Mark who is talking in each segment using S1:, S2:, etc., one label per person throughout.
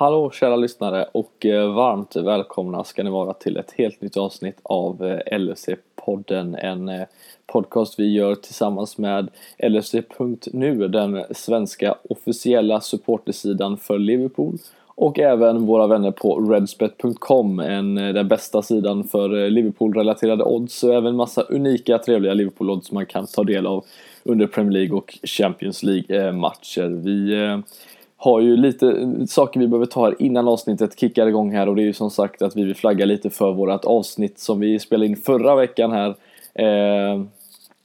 S1: Hallå kära lyssnare och eh, varmt välkomna ska ni vara till ett helt nytt avsnitt av eh, LFC-podden. En eh, podcast vi gör tillsammans med LFC.nu, den svenska officiella supportersidan för Liverpool och även våra vänner på Redspet.com, den bästa sidan för Liverpool-relaterade odds och även massa unika trevliga Liverpool-odds man kan ta del av under Premier League och Champions League-matcher. Vi har ju lite eh, saker vi behöver ta här innan avsnittet kickar igång här och det är ju som sagt att vi vill flagga lite för vårat avsnitt som vi spelade in förra veckan här. Eh,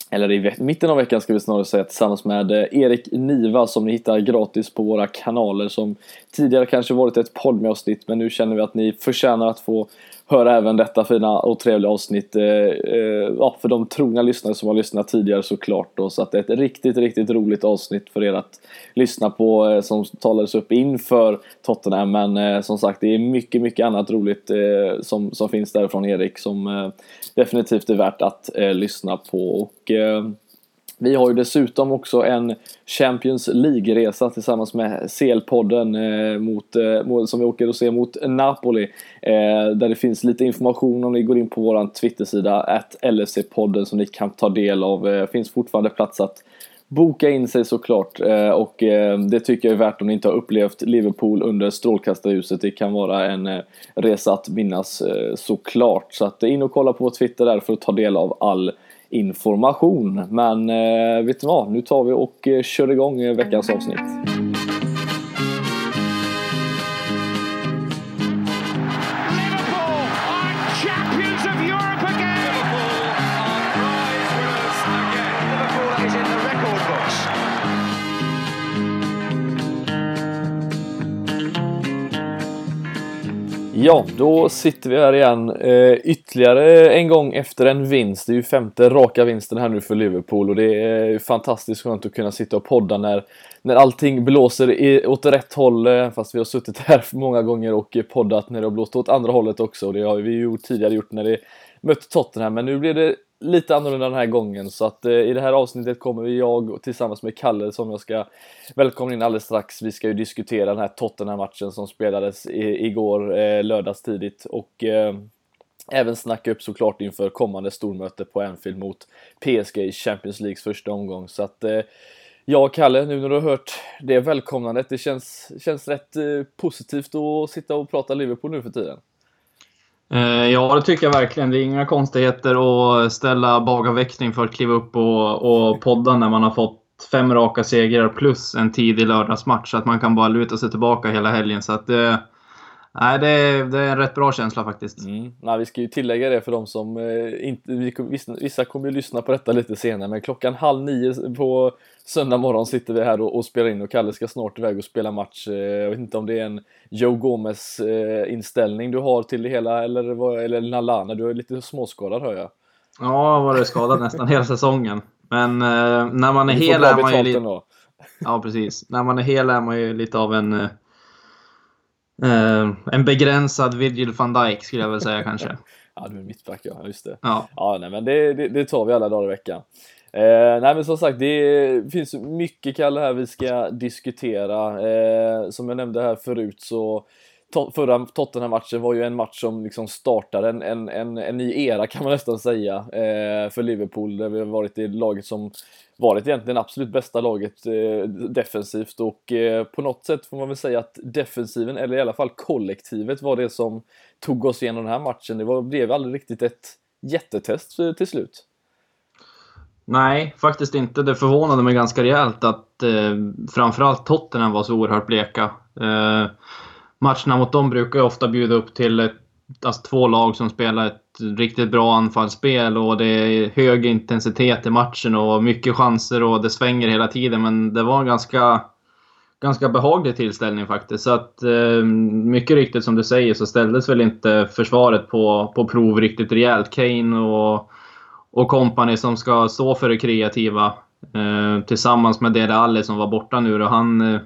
S1: eller i mitten av veckan ska vi snarare säga tillsammans med eh, Erik Niva som ni hittar gratis på våra kanaler som tidigare kanske varit ett podd medavsnitt men nu känner vi att ni förtjänar att få höra även detta fina och trevliga avsnitt. Eh, eh, ja, för de trogna lyssnare som har lyssnat tidigare såklart då. Så att det är ett riktigt, riktigt roligt avsnitt för er att lyssna på eh, som talades upp inför Tottenham. Men eh, som sagt, det är mycket, mycket annat roligt eh, som, som finns därifrån Erik som eh, definitivt är värt att lyssna på. Och vi har ju dessutom också en Champions League-resa tillsammans med CL-podden eh, mot, eh, som vi åker och ser mot Napoli. Eh, där det finns lite information om ni går in på vår Twittersida, LFC-podden som ni kan ta del av. Eh, finns fortfarande plats att boka in sig såklart eh, och eh, det tycker jag är värt om ni inte har upplevt Liverpool under strålkastarljuset. Det kan vara en eh, resa att minnas eh, såklart. Så att eh, in och kolla på vår Twitter där för att ta del av all information. Men eh, vet du vad, nu tar vi och eh, kör igång eh, veckans avsnitt. Ja, då sitter vi här igen eh, ytterligare en gång efter en vinst. Det är ju femte raka vinsten här nu för Liverpool och det är fantastiskt skönt att kunna sitta och podda när, när allting blåser i, åt rätt håll. Eh, fast vi har suttit här många gånger och poddat när det har blåst åt andra hållet också. Det har vi ju tidigare gjort när det mött Tottenham, men nu blir det lite annorlunda den här gången så att eh, i det här avsnittet kommer jag tillsammans med Kalle som jag ska välkomna in alldeles strax. Vi ska ju diskutera den här Tottenham-matchen som spelades i, igår eh, lördagstidigt och eh, även snacka upp såklart inför kommande stormöte på Anfield mot PSG i Champions Leagues första omgång så att eh, Ja, Kalle, nu när du har hört det välkomnandet, det känns, känns rätt eh, positivt att sitta och prata Liverpool nu för tiden.
S2: Eh, ja, det tycker jag verkligen. Det är inga konstigheter att ställa bagaväxling för att kliva upp och, och podda när man har fått fem raka segrar plus en tidig lördagsmatch. Så att man kan bara luta sig tillbaka hela helgen. Så att det, nej, det, är, det är en rätt bra känsla faktiskt.
S1: Mm. Nej, vi ska ju tillägga det för de som eh, inte... Vissa, vissa kommer ju lyssna på detta lite senare, men klockan halv nio på söndag morgon sitter vi här och, och, spelar in och Kalle ska snart iväg och spela match. Eh, jag vet inte om det är en Joe Gomez eh, du har till det hela eller, eller Nalana. Du är lite småskadad hör jag.
S2: Ja, jag har varit skadad nästan hela säsongen. Men eh, när man är hel är man ju lite... Ja, precis. När man är hel är man ju lite av en... Eh, en begränsad Virgil van Dijk skulle jag väl säga kanske.
S1: ja, du är mittback ja, just det. Ja, ja nej, men det, det, det tar vi alla dagar i veckan. Eh, nej men som sagt, det finns mycket Kalle här vi ska diskutera. Eh, som jag nämnde här förut så förra Tottenham-matchen var ju en match som liksom startade en, en, en, en ny era kan man nästan säga eh, för Liverpool där vi har varit det laget som varit egentligen absolut bästa laget eh, defensivt och eh, på något sätt får man väl säga att defensiven, eller i alla fall kollektivet, var det som tog oss igenom den här matchen. Det var, blev aldrig riktigt ett jättetest eh, till slut.
S2: Nej, faktiskt inte. Det förvånade mig ganska rejält att eh, framförallt Tottenham var så oerhört bleka. Eh, matcherna mot dem brukar ju ofta bjuda upp till ett, alltså två lag som spelar ett riktigt bra anfallsspel och det är hög intensitet i matchen och mycket chanser och det svänger hela tiden. Men det var en ganska, ganska behaglig tillställning faktiskt. Så att eh, mycket riktigt som du säger så ställdes väl inte försvaret på, på prov riktigt rejält. Kane och och kompani som ska stå för det kreativa. Eh, tillsammans med Dele Alli som var borta nu och han... Eh,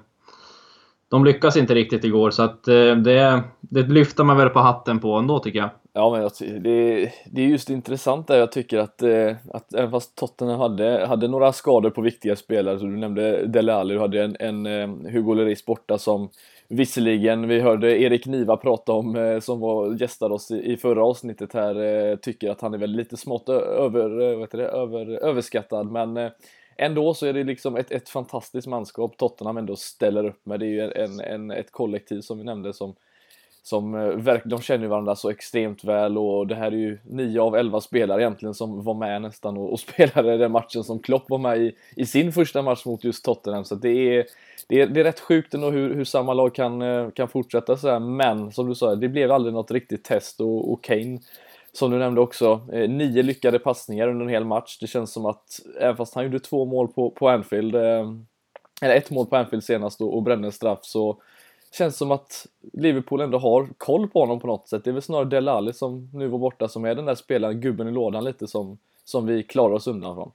S2: de lyckas inte riktigt igår så att eh, det, det lyfter man väl på hatten på ändå tycker jag.
S1: Ja men det, det är just intressant där jag tycker att, eh, att även fast Tottenham hade, hade några skador på viktiga spelare, så du nämnde Dele Alli, du hade en, en eh, Hugo Lloris borta som Visserligen, vi hörde Erik Niva prata om, som var gästade oss i, förra avsnittet här, tycker att han är väl lite smått över, vad det, över, överskattad, men ändå så är det liksom ett, ett fantastiskt manskap Tottenham ändå ställer upp med. Det är ju en, en, ett kollektiv som vi nämnde som som eh, de känner varandra så extremt väl och det här är ju 9 av 11 spelare egentligen som var med nästan och, och spelade den matchen som Klopp var med i, i sin första match mot just Tottenham. Så det är, det är, det är rätt sjukt ändå hur, hur samma lag kan, eh, kan fortsätta så här. Men som du sa, det blev aldrig något riktigt test och, och Kane som du nämnde också, eh, nio lyckade passningar under en hel match. Det känns som att, även fast han gjorde två mål på, på Anfield, eh, eller ett mål på Anfield senast och, och brände en straff, så känns som att Liverpool ändå har koll på honom på något sätt. Det är väl snarare Delali som nu var borta som är den där spelaren, gubben i lådan lite som, som vi klarar oss undan från.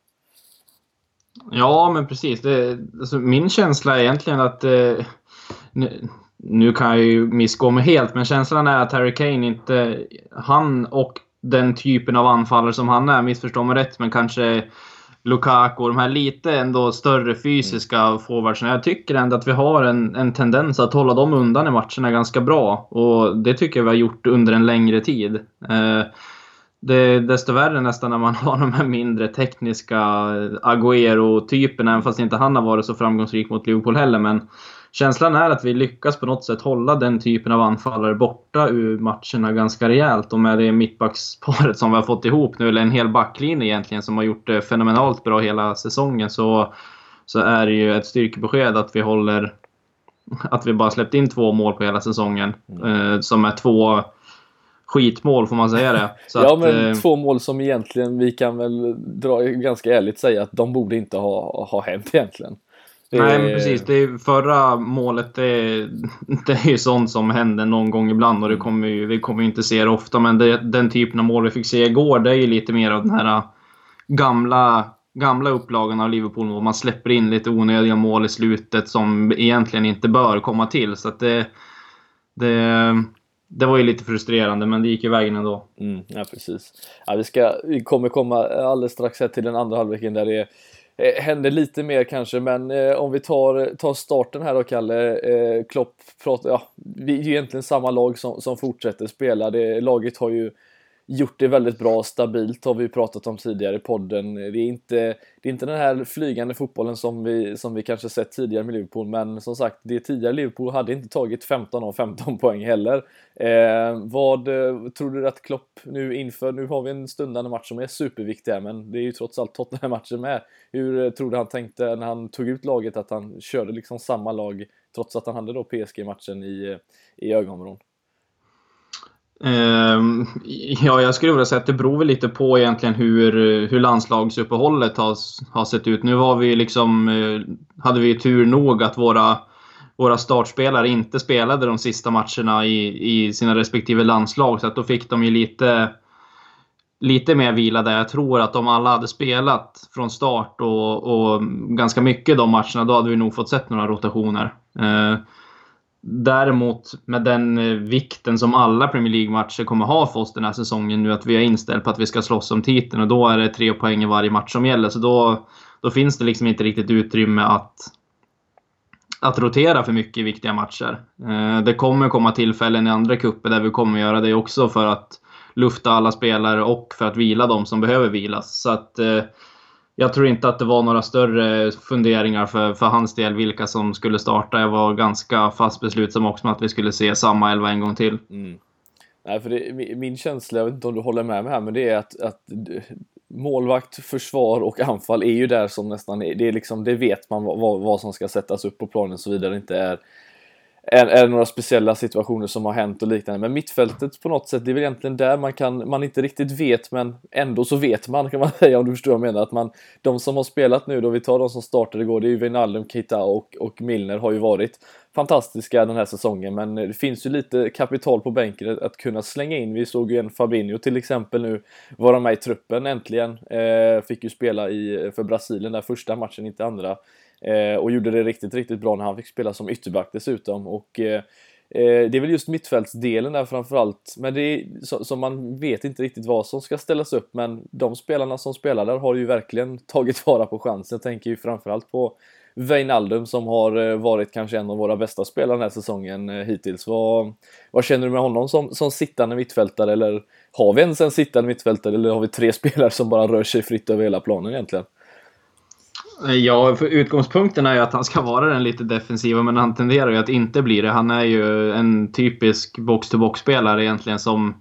S2: Ja, men precis. Det, alltså, min känsla är egentligen att eh, nu, nu, kan jag ju missgå mig helt, men känslan är att Harry Kane inte... Han och den typen av anfallare som han är, missförstå mig rätt, men kanske Lukaku och de här lite ändå större fysiska mm. forwardsen. Jag tycker ändå att vi har en, en tendens att hålla dem undan i matcherna ganska bra. Och det tycker jag vi har gjort under en längre tid. Eh, det är desto värre nästan när man har de här mindre tekniska Agüero-typerna, även fast inte han har varit så framgångsrik mot Liverpool heller. Men känslan är att vi lyckas på något sätt hålla den typen av anfallare borta ur matcherna ganska rejält. Och med det mittbacksparet som vi har fått ihop nu, eller en hel backlinje egentligen, som har gjort det fenomenalt bra hela säsongen, så, så är det ju ett styrkebesked att vi håller att vi bara släppt in två mål på hela säsongen. Mm. Eh, som är två skitmål, får man säga det?
S1: Så ja, att, men eh, två mål som egentligen, vi kan väl dra, ganska ärligt säga att de borde inte ha, ha hänt egentligen.
S2: Nej, men precis. Det förra målet, det, det är ju sånt som händer någon gång ibland och det kommer ju, vi kommer ju inte se det ofta. Men det, den typen av mål vi fick se igår, det är ju lite mer av den här gamla, gamla upplagan av Liverpool. Hvor man släpper in lite onödiga mål i slutet som egentligen inte bör komma till. Så det, det, det var ju lite frustrerande, men det gick ju vägen ändå.
S1: Mm, ja, precis. Ja, vi, ska, vi kommer komma alldeles strax till den andra halvleken där det är eh, händer lite mer kanske, men eh, om vi tar, tar starten här då Kalle. Eh, Klopp pratar, ja, vi är ju egentligen samma lag som, som fortsätter spela. Det, laget har ju gjort det väldigt bra, och stabilt har vi pratat om tidigare i podden. Det är inte, det är inte den här flygande fotbollen som vi, som vi kanske sett tidigare med Liverpool, men som sagt, det tidigare Liverpool hade inte tagit 15 av 15 poäng heller. Eh, vad eh, tror du att Klopp nu inför, nu har vi en stundande match som är superviktig här, men det är ju trots allt Tottenham-matchen med. Hur eh, tror du han tänkte när han tog ut laget, att han körde liksom samma lag, trots att han hade då PSG-matchen i, eh, i ögonvrån?
S2: Ehm, ja, jag skulle vilja säga att det beror väl lite på egentligen hur, hur landslagsuppehållet har, har sett ut. Nu var vi liksom, eh, hade vi tur nog att våra, våra startspelare inte spelade de sista matcherna i, i sina respektive landslag. Så att då fick de ju lite, lite mer vila där. Jag tror att om alla hade spelat från start och, och ganska mycket de matcherna, då hade vi nog fått sett några rotationer. Eh, Däremot med den eh, vikten som alla Premier League-matcher kommer ha för oss den här säsongen nu, att vi är inställt på att vi ska slåss om titeln och då är det tre poäng i varje match som gäller. Så då, då finns det liksom inte riktigt utrymme att, att rotera för mycket i viktiga matcher. Eh, det kommer komma tillfällen i andra kupper där vi kommer göra det också för att lufta alla spelare och för att vila de som behöver vilas. Så att eh, jag tror inte att det var några större funderingar för, för hans del vilka som skulle starta. Jag var ganska fast beslutsam också med att vi skulle se samma elva en gång till. Mm.
S1: Nej, för det, min känsla, jag vet inte om du håller med mig här, men det är att, att målvakt, försvar och anfall är ju där som nästan är, det är liksom, det vet man vad, vad som ska sättas upp på planen och så vidare, inte är är, är det några speciella situationer som har hänt och liknande. Men mittfältet på något sätt, det är väl egentligen där man kan, man inte riktigt vet, men ändå så vet man kan man säga om du förstår vad jag menar. Att man, de som har spelat nu då, vi tar de som startade igår, det är ju Wijnaldum, Keita och, och Milner har ju varit fantastiska den här säsongen, men det finns ju lite kapital på bänken att kunna slänga in. Vi såg ju en Fabinho till exempel nu vara med i truppen äntligen. Eh, fick ju spela i, för Brasilien där första matchen, inte andra. Eh, och gjorde det riktigt, riktigt bra när han fick spela som ytterback dessutom. Och, eh, eh, det är väl just mittfältsdelen där framförallt, men det är så, man vet inte riktigt vad som ska ställas upp, men de spelarna som spelar där har ju verkligen tagit vara på chansen. Jag tänker ju framförallt på Wijnaldum som har varit kanske en av våra bästa spelare den här säsongen hittills. Vad, vad känner du med honom som, som sittande mittfältare eller har vi ens en sittande mittfältare eller har vi tre spelare som bara rör sig fritt över hela planen egentligen?
S2: Ja, för utgångspunkten är ju att han ska vara den lite defensiva, men han tenderar ju att inte bli det. Han är ju en typisk box-to-box-spelare egentligen som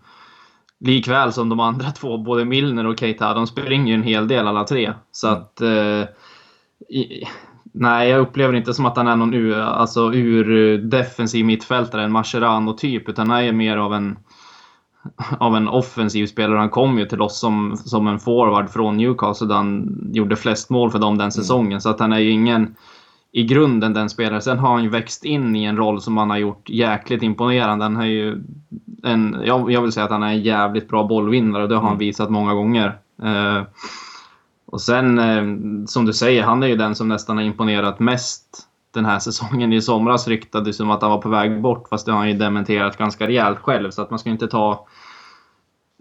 S2: likväl som de andra två, både Milner och Keita, de springer ju en hel del alla tre. Så mm. att... Eh, i, nej, jag upplever inte som att han är någon ur, alltså, ur defensiv mittfältare, en Mascherano-typ, utan han är mer av en av en offensiv spelare. Han kom ju till oss som, som en forward från Newcastle där han gjorde flest mål för dem den mm. säsongen. Mm. Så att han är ju ingen, i grunden den spelaren. Sen har han ju växt in i en roll som han har gjort jäkligt imponerande. Han är ju en, jag, jag vill säga att han är en jävligt bra bollvinnare och det har han mm. visat många gånger. Eh, och sen, eh, som du säger, han är ju den som nästan har imponerat mest den här säsongen. I somras ryktades som att han var på väg bort, fast det har han ju dementerat ganska rejält själv. Så att man ska inte ta,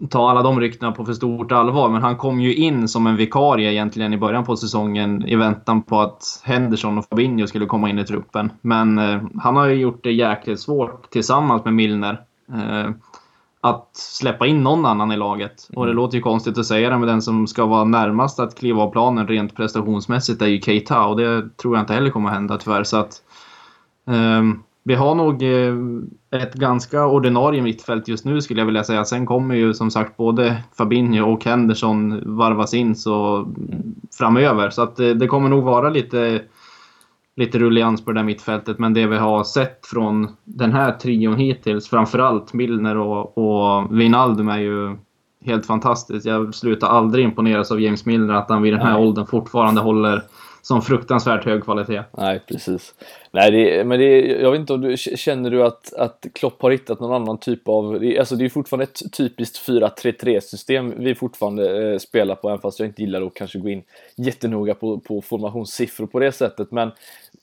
S2: ta alla de ryktena på för stort allvar. Men han kom ju in som en vikarie egentligen i början på säsongen i väntan på att Henderson och Fabinho skulle komma in i truppen. Men eh, han har ju gjort det jäkligt svårt tillsammans med Milner. Eh, att släppa in någon annan i laget. Och det mm. låter ju konstigt att säga det, men den som ska vara närmast att kliva av planen rent prestationsmässigt är ju Keita och det tror jag inte heller kommer att hända tyvärr. Så att, um, vi har nog eh, ett ganska ordinarie mittfält just nu skulle jag vilja säga. Sen kommer ju som sagt både Fabinho och Henderson varvas in så mm. framöver. Så att det, eh, det kommer nog vara lite lite rullians på det där mittfältet. Men det vi har sett från den här trion hittills, framförallt Milner och, och Wijnaldum är ju helt fantastiskt. Jag slutar aldrig imponeras av James Milner, att han vid den här Nej. åldern fortfarande håller som fruktansvärt hög kvalitet.
S1: Nej, precis. Nej, det, men det, jag vet inte om du känner du att, att Klopp har hittat någon annan typ av, alltså det är fortfarande ett typiskt 4-3-3 system vi fortfarande eh, spelar på, även fast jag inte gillar att kanske gå in jättenoga på, på formationssiffror på det sättet, men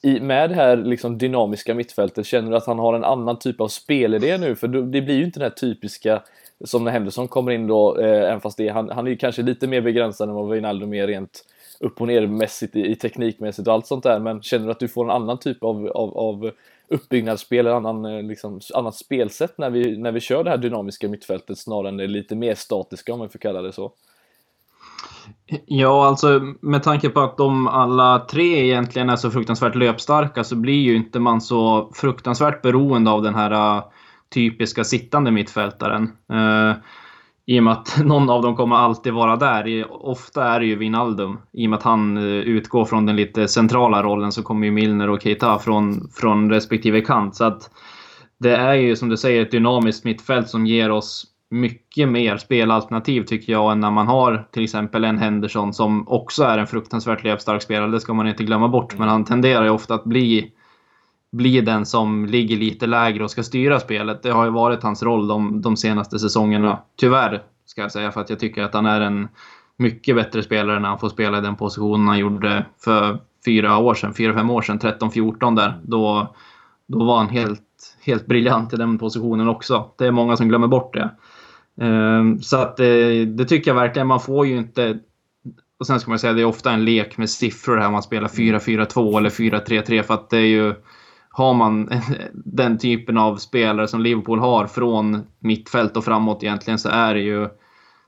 S1: i, med det här liksom dynamiska mittfältet, känner du att han har en annan typ av spelidé nu? För det blir ju inte den här typiska som när Henderson kommer in då, eh, även fast det, han, han är ju kanske lite mer begränsad än vad Wijnaldum är rent upp och ner mässigt i, i teknikmässigt och allt sånt där. Men känner du att du får en annan typ av, av, av uppbyggnadsspel, en annan, eh, liksom, annat spelsätt när vi, när vi kör det här dynamiska mittfältet snarare än det lite mer statiska om man får kalla det så?
S2: Ja, alltså med tanke på att de alla tre egentligen är så fruktansvärt löpstarka så blir ju inte man så fruktansvärt beroende av den här eh, typiska sittande mittfältaren. Eh, i och med att någon av dem kommer alltid vara där. Ofta är det ju Wijnaldum. I och med att han eh, utgår från den lite centrala rollen så kommer ju Milner och Keita från, från respektive kant. Så att det är ju som du säger ett dynamiskt mittfält som ger oss mycket mer spelalternativ tycker jag än när man har till exempel en Henderson som också är en fruktansvärt löpstark spelare. Det ska man inte glömma bort. Men han tenderar ju ofta att bli, bli den som ligger lite lägre och ska styra spelet. Det har ju varit hans roll de, de senaste säsongerna. Tyvärr, ska jag säga, för att jag tycker att han är en mycket bättre spelare när han får spela i den positionen han gjorde för fyra år sedan, fyra, fem år sedan, 13-14 där. Då, då var han helt, helt briljant i den positionen också. Det är många som glömmer bort det. Ehm, så att det, det tycker jag verkligen. Man får ju inte... Och sen ska man säga att det är ofta en lek med siffror här. Man spelar 4-4-2 eller 4-3-3 för att det är ju... Har man den typen av spelare som Liverpool har från mittfält och framåt egentligen så är det ju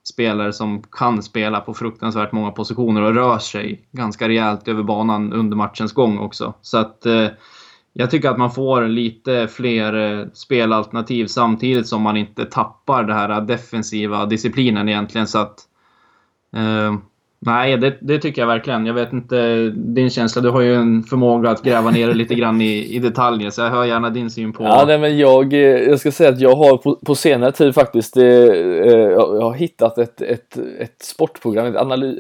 S2: spelare som kan spela på fruktansvärt många positioner och rör sig ganska rejält över banan under matchens gång också. Så att eh, jag tycker att man får lite fler eh, spelalternativ samtidigt som man inte tappar den här defensiva disciplinen egentligen. Så att, eh, Nej, det, det, tycker jag verkligen. Jag vet inte din känsla. Du har ju en förmåga att gräva ner dig lite grann i, i detaljer, så jag hör gärna din syn på...
S1: Ja, nej, men jag, eh, jag ska säga att jag har på, på senare tid faktiskt eh, eh jag har hittat ett, ett, ett sportprogram, ett, analy,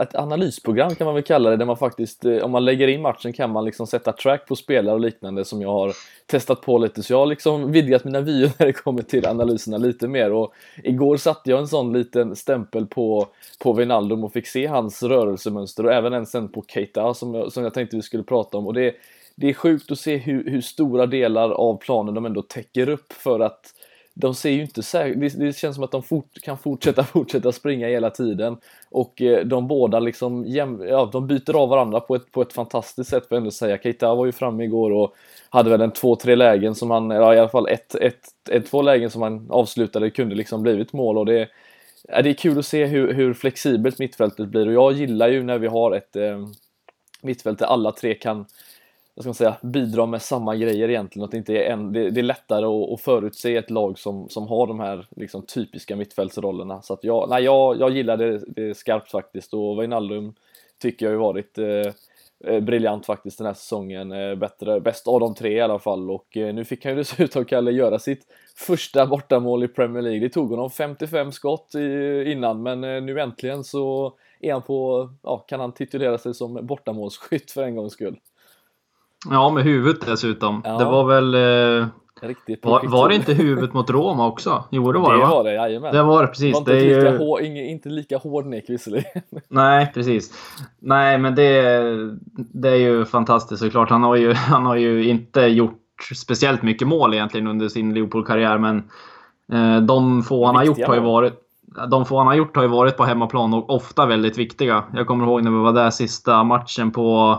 S1: ett analysprogram kan man väl kalla det, där man faktiskt, eh, om man lägger in matchen kan man liksom sätta track på spelare och liknande som jag har testat på lite. Så jag har liksom vidgat mina vyer när det kommer till analyserna lite mer. Och igår satte jag en sån liten stämpel på, på Wijnaldum och fick se hans rörelsemönster och även en sen på Keita som jag, som jag tänkte vi skulle prata om. Och det, det är sjukt att se hur, hur stora delar av planen de ändå täcker upp för att de ser ju inte säkert, det, det, känns som att de fort, kan fortsätta fortsätta springa hela tiden och eh, de båda liksom jäm, ja, de byter av varandra på ett, på ett fantastiskt sätt får jag ändå säga. Keita var ju framme igår och hade väl en två, tre lägen som han, ja, i alla fall ett, ett, ett, två lägen som han avslutade kunde liksom blivit mål och det, ja, det är kul att se hur, hur flexibelt mittfältet blir och jag gillar ju när vi har ett eh, mittfält där alla tre kan vad ska man säga, bidra med samma grejer egentligen. Att det, inte är en, det, det är lättare att, att förutse ett lag som, som har de här liksom, typiska mittfältsrollerna. Så att jag, nej, jag, jag gillar det, det skarpt faktiskt och Wijnaldum tycker jag har varit eh, briljant faktiskt den här säsongen. Eh, bättre, bäst av de tre i alla fall och eh, nu fick han ju dessutom, Kalle, göra sitt första bortamål i Premier League. Det tog honom 55 skott i, innan men eh, nu äntligen så är han på, ja, kan han titulera sig som bortamålsskytt för en gångs skull.
S2: Ja, med huvudet dessutom. Ja. Det var väl... Eh,
S1: Riktigt
S2: var, var, det inte huvudet mot Roma också? Jo, det var det,
S1: det var det, jajamän.
S2: Det var det, precis. Var
S1: inte,
S2: det
S1: lika hår, inte lika hård nick visserligen.
S2: Nej, precis. Nej, men det, det är ju fantastiskt såklart. Han har ju, han har ju inte gjort speciellt mycket mål egentligen under sin Liverpool-karriär, men eh, de få han har gjort har ju varit de få han har gjort har ju varit på hemmaplan och ofta väldigt viktiga. Jag kommer ihåg när vi var där sista matchen på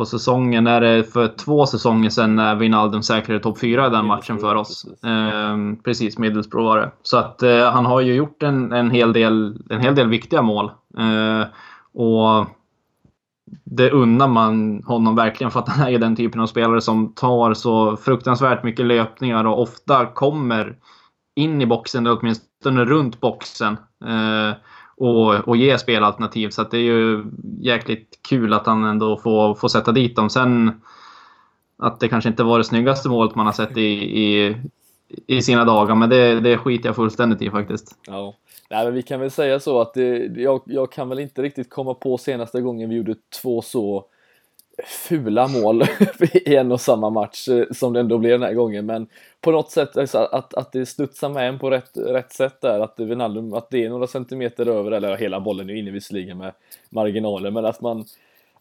S2: på säsongen. Är det för två säsonger sedan när Wijnaldum säkrade topp 4 i den matchen för oss. Precis, eh, precis Middlesbrough var det. Så att eh, han har ju gjort en, en, hel, del, en hel del viktiga mål. Eh, och det unnar man honom verkligen för att han är den typen av spelare som tar så fruktansvärt mycket löpningar och ofta kommer in i boxen, eller åtminstone runt boxen. Och, och ge spelalternativ. Så det är ju jäkligt kul att han ändå får, får sätta dit dem. Sen att det kanske inte var det snyggaste målet man har sett i, i, i sina dagar, men det, det skiter jag fullständigt i faktiskt.
S1: Ja. Nej, men vi kan väl säga så att det, jag, jag kan väl inte riktigt komma på senaste gången vi gjorde två så fula mål i en och samma match eh, som det ändå blev den här gången. Men på något sätt alltså, att, att det studsar med en på rätt, rätt sätt där. Att Wijnaldum, att det är några centimeter över, eller hela bollen är inne visserligen med marginaler, men att man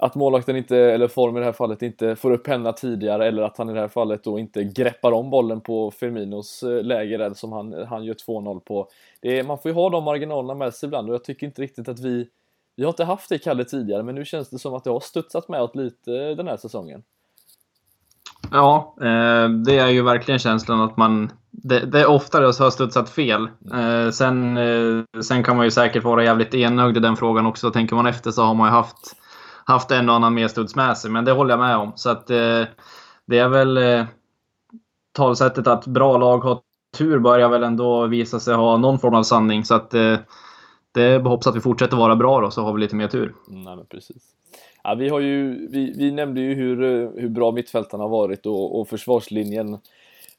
S1: att målvakten inte, eller Form i det här fallet, inte får upp henne tidigare eller att han i det här fallet då inte greppar om bollen på Firminos eh, läge där som han, han gör 2-0 på. Det är, man får ju ha de marginalerna med sig ibland och jag tycker inte riktigt att vi vi har inte haft det Kalle tidigare, men nu känns det som att det har studsat med åt lite den här säsongen.
S2: Ja, eh, det är ju verkligen känslan att man... Det, det är oftare har studsat fel. Eh, sen, eh, sen kan man ju säkert vara jävligt enögd i den frågan också. Tänker man efter så har man ju haft, haft en och annan medstuds med sig, men det håller jag med om. Så att det är väl talsättet att bra lag har tur börjar väl ändå visa sig ha någon form av sanning. Så att det hoppas att vi fortsätter vara bra då, så har vi lite mer tur.
S1: Nej, men precis. Ja, vi, har ju, vi, vi nämnde ju hur, hur bra mittfältarna har varit och, och försvarslinjen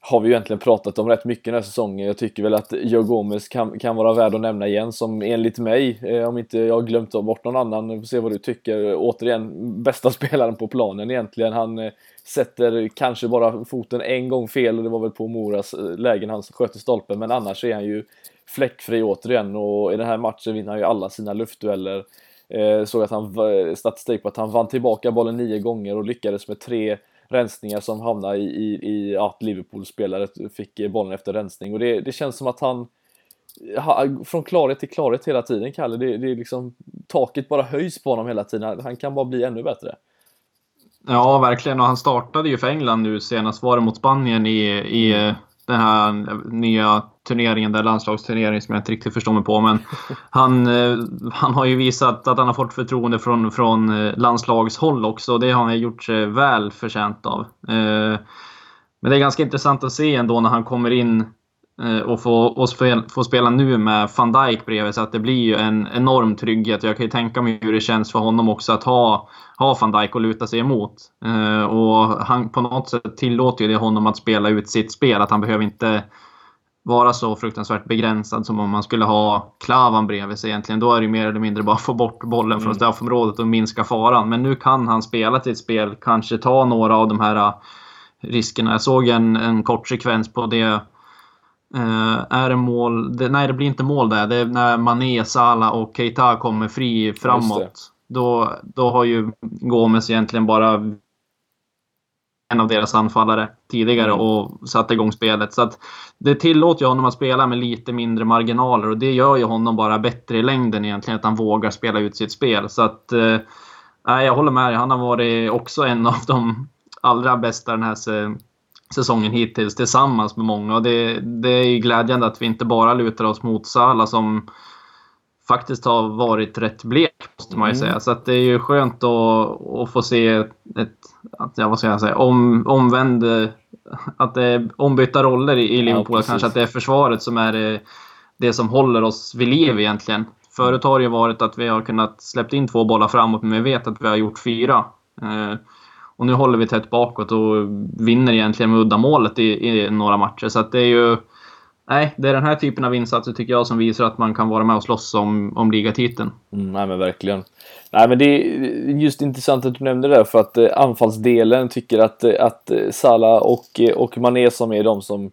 S1: har vi ju egentligen pratat om rätt mycket den här säsongen. Jag tycker väl att Joe Gomez kan, kan vara värd att nämna igen som enligt mig, eh, om inte jag har glömt bort någon annan, vi får se vad du tycker, återigen bästa spelaren på planen egentligen. Han eh, sätter kanske bara foten en gång fel och det var väl på Moras eh, lägen han sköt i stolpen, men annars är han ju fläckfri återigen och i den här matchen vinner han ju alla sina luftdueller. Eh, såg att han statistik på att han vann tillbaka bollen nio gånger och lyckades med tre rensningar som hamnade i, i, i att Liverpool-spelare fick bollen efter rensning och det, det känns som att han från klarhet till klarhet hela tiden, Kalle. Det, det är liksom, taket bara höjs på honom hela tiden. Han kan bara bli ännu bättre.
S2: Ja, verkligen. Och han startade ju för England nu senast. Var det mot Spanien i, i den här nya turneringen, där landslagsturneringen som jag inte riktigt förstår mig på. Men han, eh, han har ju visat att han har fått förtroende från, från eh, landslagshåll också. Det har han gjort sig väl förtjänt av. Eh, men det är ganska intressant att se ändå när han kommer in och får, och får spela nu med van Dijk bredvid. Så att det blir ju en enorm trygghet. Jag kan ju tänka mig hur det känns för honom också att ha, ha van Dijk att luta sig emot. Och han på något sätt tillåter ju det honom att spela ut sitt spel. Att han behöver inte vara så fruktansvärt begränsad som om man skulle ha Klavan bredvid sig egentligen. Då är det mer eller mindre bara att få bort bollen mm. från straffområdet och minska faran. Men nu kan han spela ett spel, kanske ta några av de här äh, riskerna. Jag såg en, en kort sekvens på det. Uh, är det mål? Det, nej, det blir inte mål där. Det är när Mané, Salah och Keita kommer fri framåt. Då, då har ju Gomes egentligen bara en av deras anfallare tidigare mm. och satte igång spelet. Så att det tillåter ju honom att spela med lite mindre marginaler och det gör ju honom bara bättre i längden egentligen, att han vågar spela ut sitt spel. Så att, eh, jag håller med dig. Han har varit också en av de allra bästa den här säsongen hittills tillsammans med många. Och det, det är ju glädjande att vi inte bara lutar oss mot Sala som faktiskt har varit rätt blek, måste man ju mm. säga. Så att det är ju skönt att, att få se ett, att, ja, vad ska jag säga, om, omvänd, att det är ombytta roller i, i Liverpool. Ja, kanske att det är försvaret som är det, det som håller oss vid liv egentligen. Förut har det ju varit att vi har kunnat släppt in två bollar framåt, men vi vet att vi har gjort fyra. Och nu håller vi tätt bakåt och vinner egentligen med uddamålet i, i några matcher. Så att det är ju... Nej, det är den här typen av insatser tycker jag som visar att man kan vara med och slåss om, om ligatiteln.
S1: Mm, nej men verkligen. Nej men det är just intressant att du nämnde det där för att eh, anfallsdelen tycker att, eh, att eh, Salah och, eh, och Mané som är de som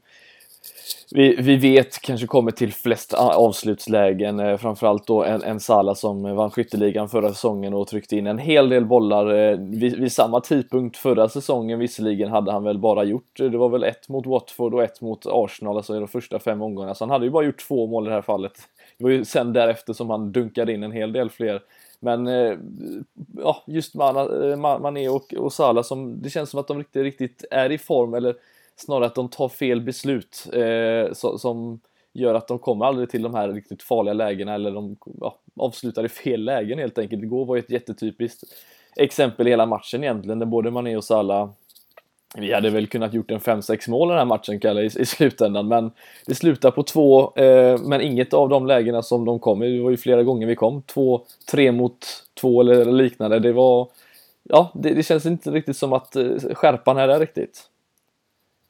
S1: vi, vi vet kanske kommer till flest avslutslägen, eh, framförallt då en, en Sala som vann skytteligan förra säsongen och tryckte in en hel del bollar. Eh, vid, vid, samma tidpunkt förra säsongen visserligen hade han väl bara gjort, eh, det var väl ett mot Watford och ett mot Arsenal, alltså i de första fem omgångarna, så han hade ju bara gjort två mål i det här fallet. Det var ju sen därefter som han dunkade in en hel del fler. Men ja, just Mané och, och Salah som det känns som att de riktigt, riktigt är i form eller snarare att de tar fel beslut eh, så, som gör att de kommer aldrig till de här riktigt farliga lägena eller de ja, avslutar i fel lägen helt enkelt. Igår var ett jättetypiskt exempel i hela matchen egentligen, där både Mané och Salah vi hade väl kunnat gjort en 5-6 mål den här matchen Kalle i, i slutändan men det slutar på två eh, men inget av de lägena som de kom i, det var ju flera gånger vi kom, två, tre mot två eller liknande, det var ja, det, det känns inte riktigt som att eh, skärpan är där riktigt.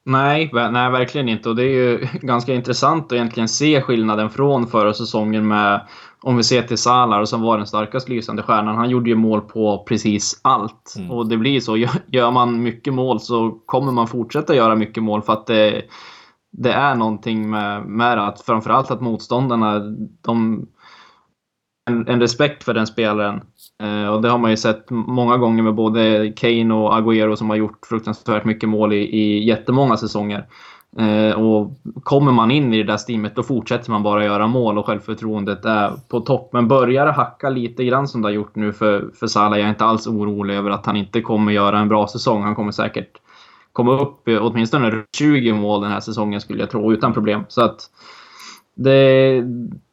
S2: Nej, nej, verkligen inte. Och det är ju ganska intressant att egentligen se skillnaden från förra säsongen med, om vi ser till Salah som var den starkast lysande stjärnan. Han gjorde ju mål på precis allt. Mm. Och det blir så. Gör man mycket mål så kommer man fortsätta göra mycket mål för att det, det är någonting med, med att framförallt att motståndarna, de en, en, respekt för den spelaren. Eh, och det har man ju sett många gånger med både Kane och Agüero som har gjort fruktansvärt mycket mål i, i jättemånga säsonger. Eh, och kommer man in i det där steamet då fortsätter man bara göra mål och självförtroendet är på topp. Men börjar det hacka lite grann som det har gjort nu för, för Salah, jag är inte alls orolig över att han inte kommer göra en bra säsong. Han kommer säkert komma upp i åtminstone 20 mål den här säsongen skulle jag tro, utan problem. Så att det,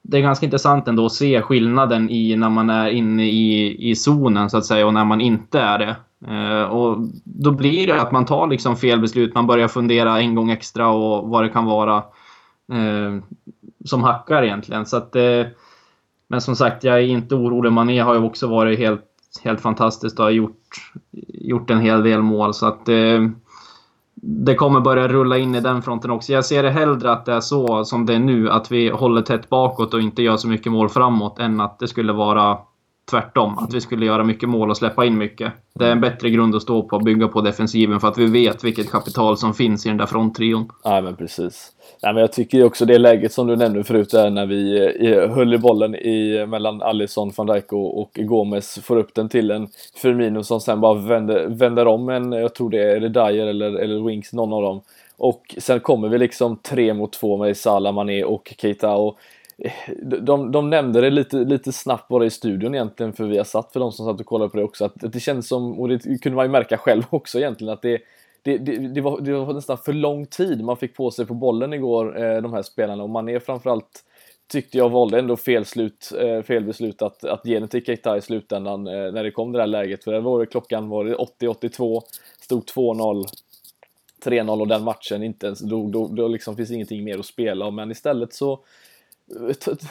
S2: det är ganska intressant ändå att se skillnaden i när man är inne i, i zonen så att säga och när man inte är det. Eh, och då blir det att man tar liksom fel beslut. Man börjar fundera en gång extra och vad det kan vara eh, som hackar egentligen. Så att, eh, men som sagt, jag är inte orolig. Mané har ju också varit helt, helt fantastiskt och har gjort, gjort en hel del mål. Så att eh, det kommer börja rulla in i den fronten också. Jag ser det hellre att det är så som det är nu, att vi håller tätt bakåt och inte gör så mycket mål framåt, än att det skulle vara tvärtom. Att vi skulle göra mycket mål och släppa in mycket. Det är en bättre grund att stå på, bygga på defensiven, för att vi vet vilket kapital som finns i den där fronttrion.
S1: Ja, men precis. Nej, men jag tycker också det läget som du nämnde förut där när vi eh, höll i bollen i, mellan Alisson, van Dijk och, och Gomes får upp den till en Firmino som sen bara vänder, vänder om en, jag tror det är, är det Dyer eller, eller Winks, någon av dem. Och sen kommer vi liksom tre mot två med Salah, Mané och Keita och eh, de, de nämnde det lite, lite snabbt bara i studion egentligen för vi har satt för de som satt och kollade på det också att det känns som, och det kunde man ju märka själv också egentligen, att det det, det, det, var, det var nästan för lång tid man fick på sig på bollen igår, eh, de här spelarna. Och man är framförallt tyckte jag valde ändå fel, slut, eh, fel beslut att, att ge den till Keita i slutändan eh, när det kom det där läget. För det var det, klockan var 80-82, stod 2-0, 3-0 och den matchen inte ens, då, då, då liksom finns ingenting mer att spela om. Men istället så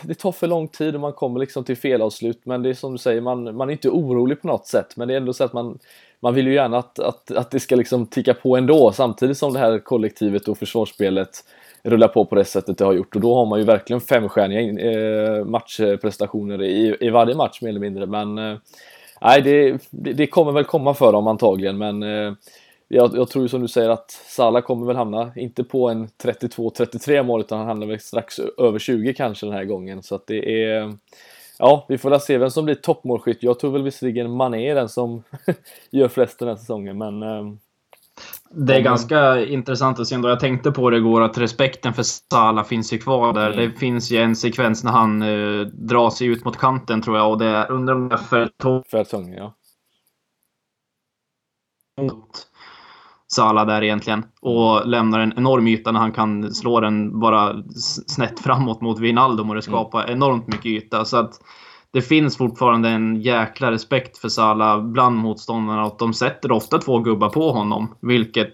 S1: det tar för lång tid och man kommer liksom till felavslut men det är som du säger, man, man är inte orolig på något sätt men det är ändå så att man, man vill ju gärna att, att, att det ska liksom ticka på ändå samtidigt som det här kollektivet och försvarsspelet rullar på på det sättet det har gjort. Och då har man ju verkligen femstjärniga eh, matchprestationer i, i varje match mer eller mindre. Men eh, nej det, det kommer väl komma för dem antagligen men eh, jag, jag, tror som du säger att Salah kommer väl hamna, inte på en 32-33 mål utan han hamnar väl strax över 20 kanske den här gången så att det är Ja, vi får väl se vem som blir toppmålskytt. Jag tror väl visserligen Mané är den som gör flest den här säsongen, men eh,
S2: Det är ganska intressant att se ändå. Jag tänkte på det igår att respekten för Sala finns ju kvar där. Mm. Det finns ju en sekvens när han uh, drar sig ut mot kanten tror jag och det är undrar om det är för
S1: Fertongen, ja.
S2: Mot Sala där egentligen. Och lämnar en enorm yta när han kan slå den bara snett framåt mot Wijnaldum och det mm. skapar enormt mycket yta. Så att det finns fortfarande en jäkla respekt för Salah bland motståndarna och de sätter ofta två gubbar på honom. Vilket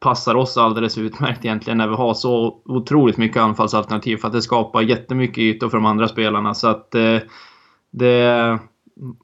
S2: passar oss alldeles utmärkt egentligen när vi har så otroligt mycket anfallsalternativ för att det skapar jättemycket ytor för de andra spelarna. Så att eh, det,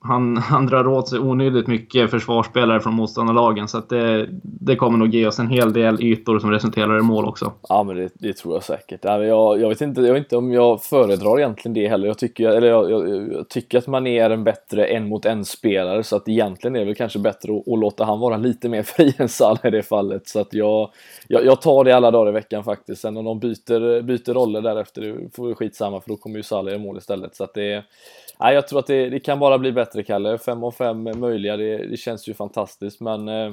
S2: han, han drar åt sig onödigt mycket försvarsspelare från motståndarlagen. Så att det, det kommer nog ge oss en hel del ytor som resulterar i mål också.
S1: Ja, men det, det tror jag säkert. Jag, jag, vet inte, jag vet inte om jag föredrar egentligen det heller. Jag tycker, eller jag, jag, jag tycker att man är en bättre en mot en spelare. Så att egentligen är det väl kanske bättre att, att låta han vara lite mer fri än Salah i det fallet. Så att jag, jag, jag tar det alla dagar i veckan faktiskt. Sen om de byter, byter roller därefter, det får vi skitsamma för då kommer ju Salah i mål istället. Så att det Nej, jag tror att det, det, kan bara bli bättre, Kalle. Fem av fem möjliga, det, det känns ju fantastiskt. Men eh,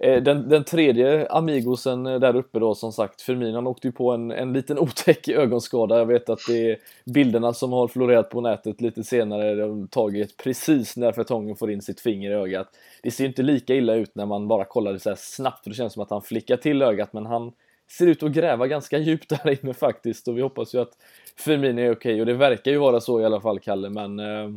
S1: eh den, den tredje Amigosen eh, där uppe då, som sagt, Firmino, han åkte ju på en, en liten otäck ögonskada. Jag vet att det är bilderna som har florerat på nätet lite senare, de tagit precis när Fertongen får in sitt finger i ögat. Det ser ju inte lika illa ut när man bara kollar det så här snabbt, för det känns som att han flickar till ögat, men han ser ut att gräva ganska djupt där inne faktiskt och vi hoppas ju att Firmino är okej okay, och det verkar ju vara så i alla fall, Kalle, men eh,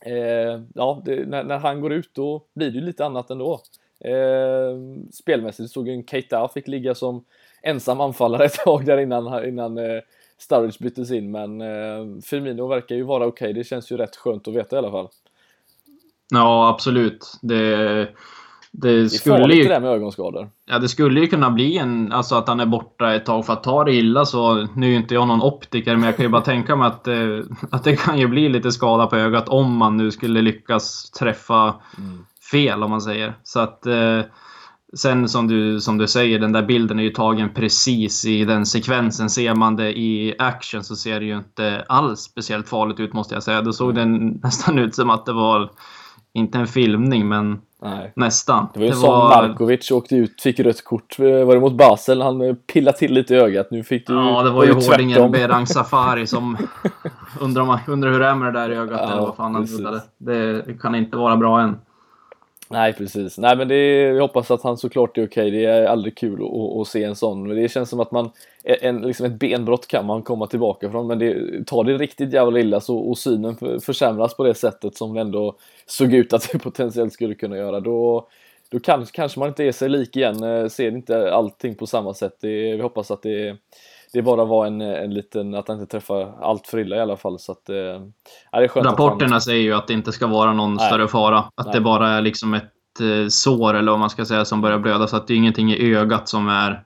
S1: eh, ja, det, när, när, han går ut då blir det ju lite annat ändå. Eh, spelmässigt såg ju en Keita fick ligga som ensam anfallare ett tag där innan, innan eh, Sturridge byttes in, men eh, Firmino verkar ju vara okej. Okay. Det känns ju rätt skönt att veta i alla fall.
S2: Ja, absolut. Det
S1: det, skulle det är farligt ju, det där med ögonskador.
S2: Ja, det skulle ju kunna bli en, alltså att han är borta ett tag. För att ta det illa så, nu är ju inte jag någon optiker, men jag kan ju bara tänka mig att, eh, att det kan ju bli lite skada på ögat om man nu skulle lyckas träffa mm. fel, om man säger. Så att... Eh, sen som du, som du säger, den där bilden är ju tagen precis i den sekvensen. Ser man det i action så ser det ju inte alls speciellt farligt ut måste jag säga. Då såg mm. den nästan ut som att det var, inte en filmning, men Nej. Nästan.
S1: Det var ju det som var... Markovic åkte ut, fick rött kort. Var det mot Basel? Han pillade till lite i ögat. Nu fick du
S2: Ja, det var ju hårdingen Berang Safari som undrar, undrar hur det är med det där i ögat. Ja, eller vad fan han det, det kan inte vara bra än.
S1: Nej, precis. Nej, men det jag hoppas att han såklart är okej. Det är aldrig kul att, att, se en sån. Men det känns som att man, en, liksom ett benbrott kan man komma tillbaka från. Men det, tar det riktigt jävla illa så, och synen försämras på det sättet som det ändå såg ut att det potentiellt skulle kunna göra. Då, då kan, kanske man inte är sig lik igen. Eh, ser inte allting på samma sätt. Det, vi hoppas att det det bara var en, en liten, att han inte träffar allt för illa i alla fall. Så att, eh, det är
S2: skönt Rapporterna han... säger ju att det inte ska vara någon Nej. större fara. Att Nej. det bara är liksom ett eh, sår, eller vad man ska säga, som börjar blöda. Så att det är ingenting i ögat som är,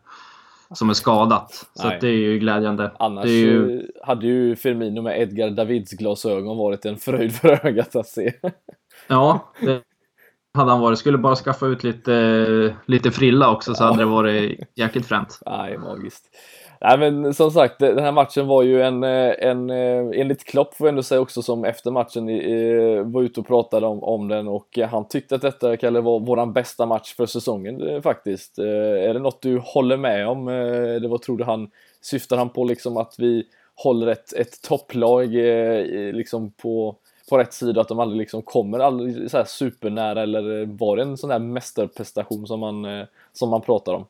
S2: som är skadat. Så det är ju glädjande.
S1: Annars
S2: ju...
S1: hade ju Firmino med Edgar Davids glasögon varit en fröjd för ögat att se.
S2: ja, det hade han varit. Skulle bara skaffa ut lite, lite frilla också så ja. hade det varit jäkligt fränt.
S1: Nej, magiskt. Nej men som sagt, den här matchen var ju en, eh, en eh, enligt Klopp får jag ändå säga också som efter matchen var ute och pratade om, om den och han tyckte att detta Kalle var våran bästa match för säsongen eh, faktiskt. Är det något du håller med om? Eller vad tror du han, syftar han på liksom att vi håller ett, ett topplag liksom på, på rätt sida, att de aldrig liksom kommer aldrig så här supernära eller var det en sån här mästerprestation som man, som man pratar om?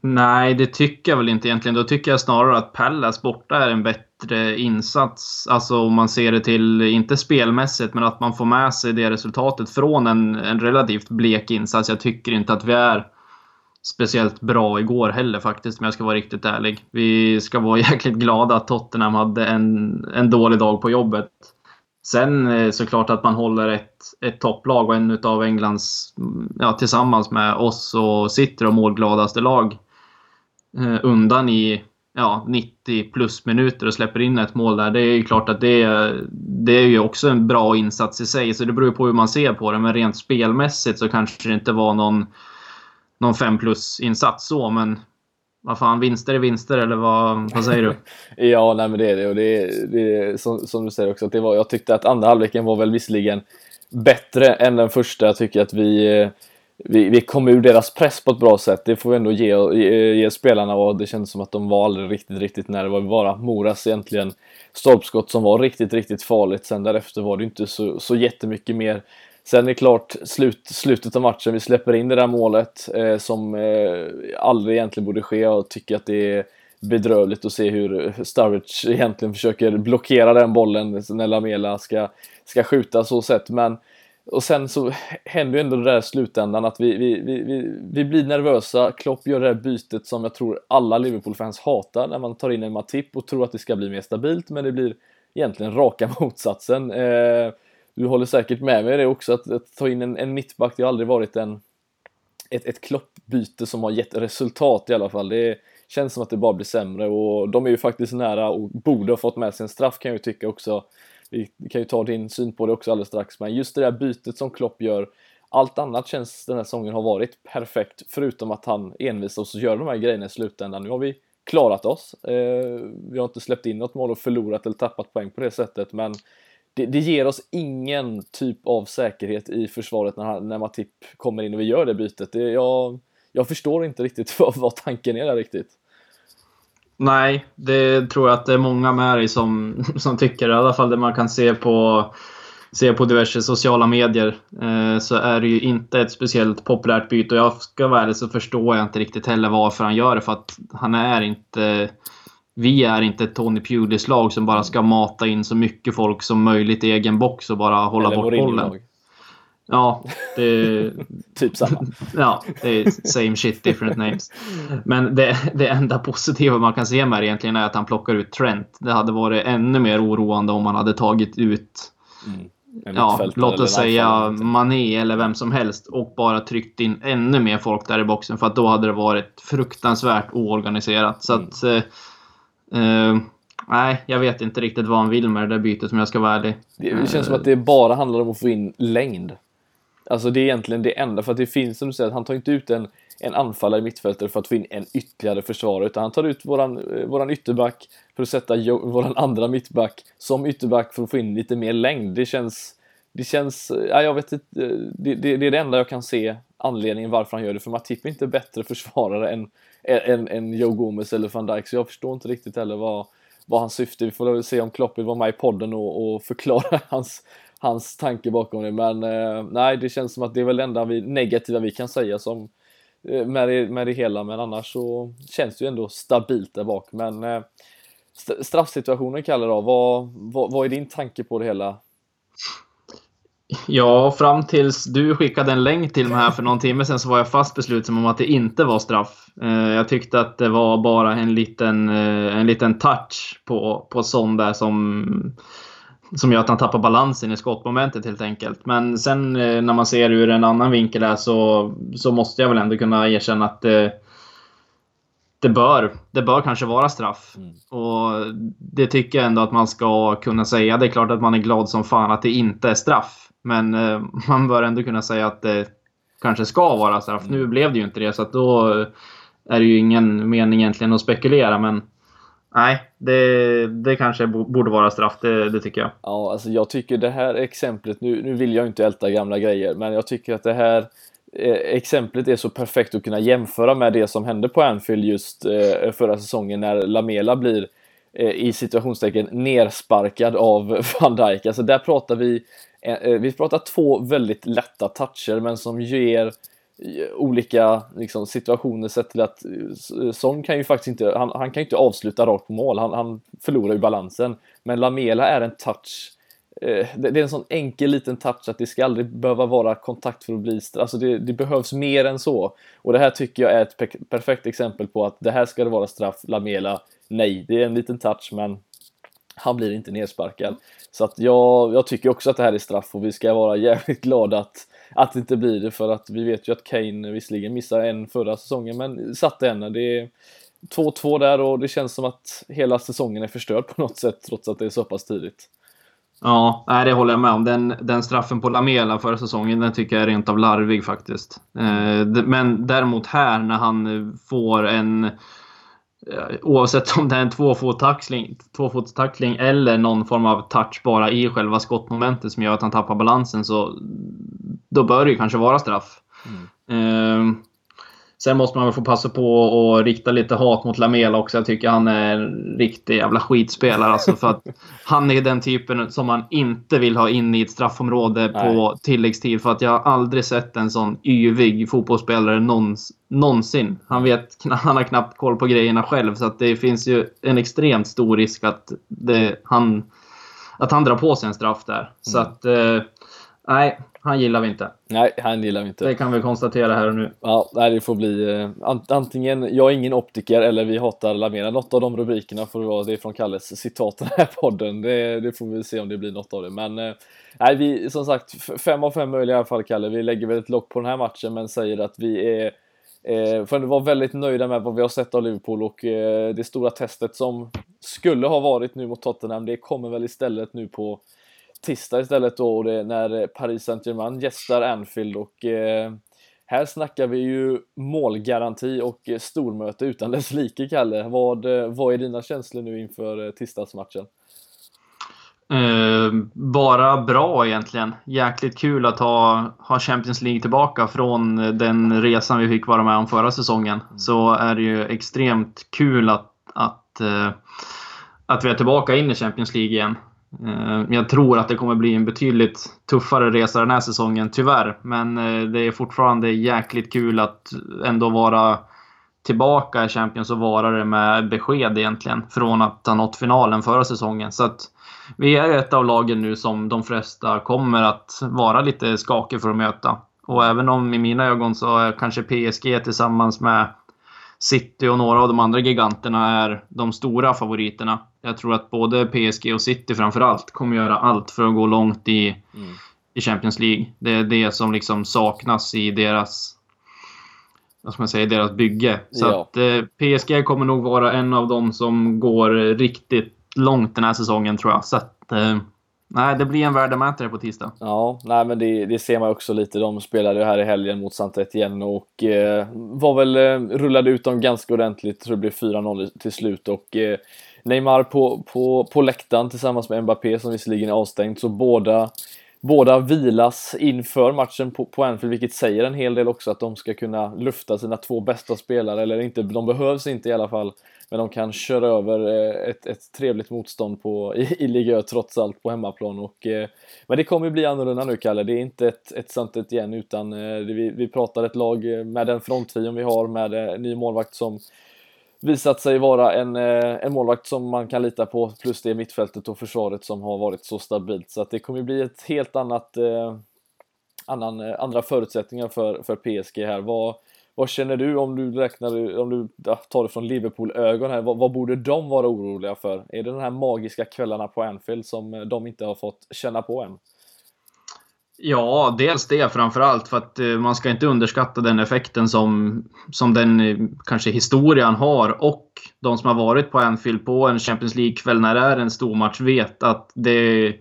S2: Nej, det tycker jag väl inte egentligen. Då tycker jag snarare att Pallas borta är en bättre insats. Alltså om man ser det till, inte spelmässigt, men att man får med sig det resultatet från en, en relativt blek insats. Jag tycker inte att vi är speciellt bra igår heller faktiskt, om jag ska vara riktigt ärlig. Vi ska vara jäkligt glada att Tottenham hade en, en dålig dag på jobbet. Sen eh, såklart att man håller ett, ett topplag och en av Englands, mm, ja, tillsammans med oss och City och målgladaste lag eh, undan i ja, 90 plus minuter och släpper in ett mål där. Det är ju klart att det, det är ju också en bra insats i sig. Så det beror ju på hur man ser på det. Men rent spelmässigt så kanske det inte var någon, någon 5 plus insats så. Men vad fan, vinster är vinster eller vad, vad säger du?
S1: ja, nej men det är det och det är, det är som, som, du säger också att det var, jag tyckte att andra halvleken var väl visserligen bättre än den första. Jag tycker att vi eh, vi, vi kom ur deras press på ett bra sätt. Det får vi ändå ge, ge, ge spelarna och det kändes som att de var aldrig riktigt, riktigt nära, det var bara Moras egentligen stolpskott som var riktigt, riktigt farligt. Sen därefter var det inte så, så jättemycket mer. Sen är det klart, slut, slutet av matchen, vi släpper in det där målet eh, som eh, aldrig egentligen borde ske. Jag tycker att det är bedrövligt att se hur Sturridge egentligen försöker blockera den bollen när Lamela ska, ska skjuta så sett. Men och sen så händer ju ändå det där i slutändan att vi, vi, vi, vi, vi blir nervösa. Klopp gör det där bytet som jag tror alla Liverpool-fans hatar när man tar in en Matip och tror att det ska bli mer stabilt, men det blir egentligen raka motsatsen. Eh, du håller säkert med mig i det också, att, att ta in en, en mittback, det har aldrig varit en, ett, ett Klopp-byte som har gett resultat i alla fall. Det känns som att det bara blir sämre och de är ju faktiskt nära och borde ha fått med sig en straff kan jag ju tycka också vi kan ju ta din syn på det också alldeles strax, men just det där bytet som Klopp gör allt annat känns den här säsongen har varit perfekt, förutom att han envisas och gör de här grejerna i slutändan. Nu har vi klarat oss. Eh, vi har inte släppt in något mål och förlorat eller tappat poäng på det sättet, men det, det ger oss ingen typ av säkerhet i försvaret när, när Matip kommer in och vi gör det bytet. Det, jag, jag förstår inte riktigt vad, vad tanken är där riktigt.
S2: Nej, det tror jag att det är många med dig som, som tycker. I alla fall det man kan se på, se på diverse sociala medier. Eh, så är det ju inte ett speciellt populärt byte. Och jag ska vara ärlig så förstår jag inte riktigt heller varför han gör det. För att han är inte... Vi är inte ett Tony Pulis-lag som bara ska mata in så mycket folk som möjligt i egen box och bara hålla Eller bort bollen. Ja, det...
S1: typ samma.
S2: ja, det är same shit, different names. Men det, det enda positiva man kan se med det egentligen är att han plockar ut Trent. Det hade varit ännu mer oroande om man hade tagit ut mm. Ja, låt oss säga Mané eller vem som helst och bara tryckt in ännu mer folk där i boxen för att då hade det varit fruktansvärt oorganiserat. Så mm. att... Eh, Uh, nej, jag vet inte riktigt vad han vill med det där bytet om jag ska vara ärlig.
S1: Det känns som att det bara handlar om att få in längd. Alltså det är egentligen det enda, för att det finns som du säger, att han tar inte ut en, en anfallare i mittfältet för att få in en ytterligare försvarare, utan han tar ut våran, eh, våran ytterback för att sätta våran andra mittback som ytterback för att få in lite mer längd. Det känns, det känns, eh, ja jag vet inte, det, det, det är det enda jag kan se anledningen varför han gör det, för Matip är inte bättre försvarare än, en, en Joe Gomez eller van Dijk, så jag förstår inte riktigt heller vad, vad hans syfte Vi får väl se om Klopp vill vara med i podden och, och förklara hans, hans tanke bakom det. Men eh, nej, det känns som att det är väl det enda vi, negativa vi kan säga som, eh, med, det, med det hela. Men annars så känns det ju ändå stabilt där bak. Men eh, straffsituationen, Kalle, då, vad, vad, vad är din tanke på det hela?
S2: Ja, fram tills du skickade en länk till mig här för någon timme sedan så var jag fast besluten om att det inte var straff. Eh, jag tyckte att det var bara en liten, eh, en liten touch på, på sån där som som gör att han tappar balansen i skottmomentet helt enkelt. Men sen eh, när man ser ur en annan vinkel här så, så måste jag väl ändå kunna erkänna att det, det, bör, det bör kanske vara straff. Mm. Och det tycker jag ändå att man ska kunna säga. Det är klart att man är glad som fan att det inte är straff. Men eh, man bör ändå kunna säga att det kanske ska vara straff. Mm. Nu blev det ju inte det, så då är det ju ingen mening egentligen att spekulera. Men Nej, det, det kanske borde vara straff, det, det, tycker jag.
S1: Ja, alltså jag tycker det här exemplet, nu, nu vill jag inte älta gamla grejer, men jag tycker att det här Eh, exemplet är så perfekt att kunna jämföra med det som hände på Anfield just eh, förra säsongen när Lamela blir eh, i situationstecken nersparkad av van Dijk. Alltså där pratar vi, eh, eh, vi pratar två väldigt lätta toucher men som ger eh, olika liksom, situationer sett till att Son kan ju faktiskt inte, han, han kan ju inte avsluta rakt på mål, han, han förlorar ju balansen. Men Lamela är en touch, Eh, det, är en sån enkel liten touch att det ska aldrig behöva vara kontakt för att bli, straff. alltså det, det behövs mer än så. Och det här tycker jag är ett pe perfekt exempel på att det här ska det vara straff, Lamela, nej, det är en liten touch men han blir inte nersparkad. Så att jag, jag tycker också att det här är straff och vi ska vara jävligt glada att att det inte blir det för att vi vet ju att Kane visserligen missade en förra säsongen men satte en. Det är 2-2 där och det känns som att hela säsongen är förstörd på något sätt trots att det är så pass tidigt.
S2: Ja, nej, det håller jag med om. Den, den straffen på Lamela förra säsongen, den tycker jag är rent av larvig faktiskt. Eh, men däremot här när han får en Oavsett om det är en tvåfotstackling, tvåfotstackling eller någon form av touch bara i själva skottmomentet som gör att han tappar balansen så då bör det ju kanske vara straff. Mm. Sen måste man väl få passa på att rikta lite hat mot Lamela också. Jag tycker han är en riktig jävla skitspelare. Alltså för att han är den typen som man inte vill ha in i ett straffområde Nej. på tilläggstid. För att jag har aldrig sett en sån yvig fotbollsspelare någons, någonsin. Han, vet, han har knappt koll på grejerna själv. Så att det finns ju en extremt stor risk att, det, han, att han drar på sig en straff där. Mm. Så att... Eh, nej, han gillar vi inte.
S1: Nej, han gillar vi inte.
S2: Det kan vi konstatera här och nu.
S1: Ja, det får bli eh, antingen jag är ingen optiker eller vi hatar Lamena. Något av de rubrikerna får det vara. Det är från Kalles citat den här podden. Det, det får vi se om det blir något av det. Men eh, nej, vi som sagt fem av fem möjliga i alla fall Kalle. Vi lägger väl ett lock på den här matchen men säger att vi är Eh, för att vara väldigt nöjda med vad vi har sett av Liverpool och eh, det stora testet som skulle ha varit nu mot Tottenham, det kommer väl istället nu på tisdag istället då och det när Paris Saint-Germain gästar Anfield och eh, här snackar vi ju målgaranti och stormöte utan dess like, Kalle. Vad, eh, vad är dina känslor nu inför eh, tisdagsmatchen?
S2: Eh, bara bra egentligen. Jäkligt kul att ha, ha Champions League tillbaka från den resan vi fick vara med om förra säsongen. Mm. Så är det ju extremt kul att, att, eh, att vi är tillbaka in i Champions League igen. Eh, jag tror att det kommer bli en betydligt tuffare resa den här säsongen, tyvärr. Men eh, det är fortfarande jäkligt kul att ändå vara tillbaka i Champions och vara det med besked egentligen. Från att ha nått finalen förra säsongen. Så att vi är ett av lagen nu som de flesta kommer att vara lite skakiga för att möta. Och även om i mina ögon så är kanske PSG tillsammans med City och några av de andra giganterna är de stora favoriterna. Jag tror att både PSG och City framförallt kommer göra allt för att gå långt i, mm. i Champions League. Det är det som liksom saknas i deras vad ska man säga, deras bygge. Så ja. att eh, PSG kommer nog vara en av dem som går riktigt långt den här säsongen tror jag. Så att, eh, Nej, det blir en värdemätare på tisdag.
S1: Ja, nej, men det, det ser man också lite. De spelade här i helgen mot saint Etienne och eh, var väl, eh, rullade ut dem ganska ordentligt. Så det blev 4-0 till slut och eh, Neymar på, på, på läktaren tillsammans med Mbappé som visserligen är avstängd. Så båda, båda vilas inför matchen på, på Anfield, vilket säger en hel del också att de ska kunna lufta sina två bästa spelare, eller inte, de behövs inte i alla fall men de kan köra över eh, ett, ett trevligt motstånd på, i, i Ligue trots allt på hemmaplan. Och, eh, men det kommer bli annorlunda nu Kalle, det är inte ett, ett sånt ett igen utan eh, vi, vi pratar ett lag med den fronttrion vi har med en ny målvakt som visat sig vara en, eh, en målvakt som man kan lita på plus det mittfältet och försvaret som har varit så stabilt så att det kommer bli ett helt annat eh, annan, eh, andra förutsättningar för, för PSG här. Vad, vad känner du om du räknar, om du tar det från Liverpool-ögon här, vad, vad, borde de vara oroliga för? Är det de här magiska kvällarna på Anfield som de inte har fått känna på än?
S2: Ja, dels det framförallt för att eh, man ska inte underskatta den effekten som, som den eh, kanske historien har och de som har varit på Anfield på en Champions League-kväll när det är en stor match vet att det